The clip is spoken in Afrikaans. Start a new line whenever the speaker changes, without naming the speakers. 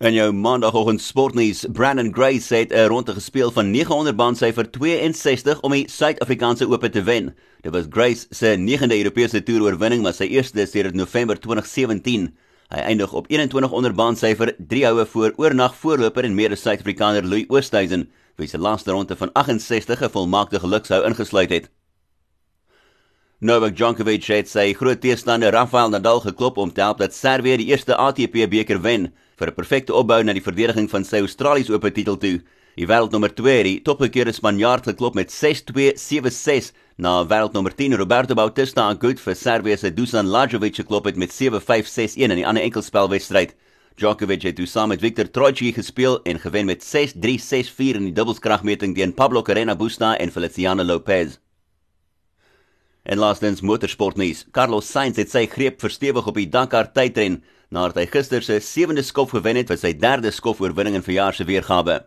En jou maandagooggend sportnuus, Brandon Grace het 'n ronde gespeel van 900 bandsyfer 62 om die Suid-Afrikaanse Ope te wen. Dit was Grace se 9de Europese toer oorwinning, maar sy eerste sedert November 2017. Hy eindig op 21 onder bandsyfer, 3 houe voor oornag voorloper en mede Suid-Afrikaner Louis Oosthuizen, wie se laaste ronde van 68 'n volmaakte gelukshou ingesluit het. Novak Djokovic het sy groot teestander Rafael Nadal geklop om te help dat Servië die eerste ATP beker wen vir 'n perfekte opbou na die verdediging van sy Australiese Ope titel toe. Die wêreldnommer 2, die topgekeerde Spanjaard geklop met 6-2, 7-6 na wêreldnommer 10 Roberto Bautista Agut vir Servië se Dusan Lajovic geklop het met 7-5, 6-1 in die ander enkelspelwedstryd. Djokovic het saam met Viktor Troicki gespeel en gewen met 6-3, 6-4 in die dubbelskragmeting teen Pablo Carreño Busta en Feliciano Lopez. En laastens motorsportnuus. Carlos Sainz het sy greep verstewig op die Dakar tydren nadat hy gister sy sewende skof gewen het vir sy derde skof oorwinning in verjaar se weergawe.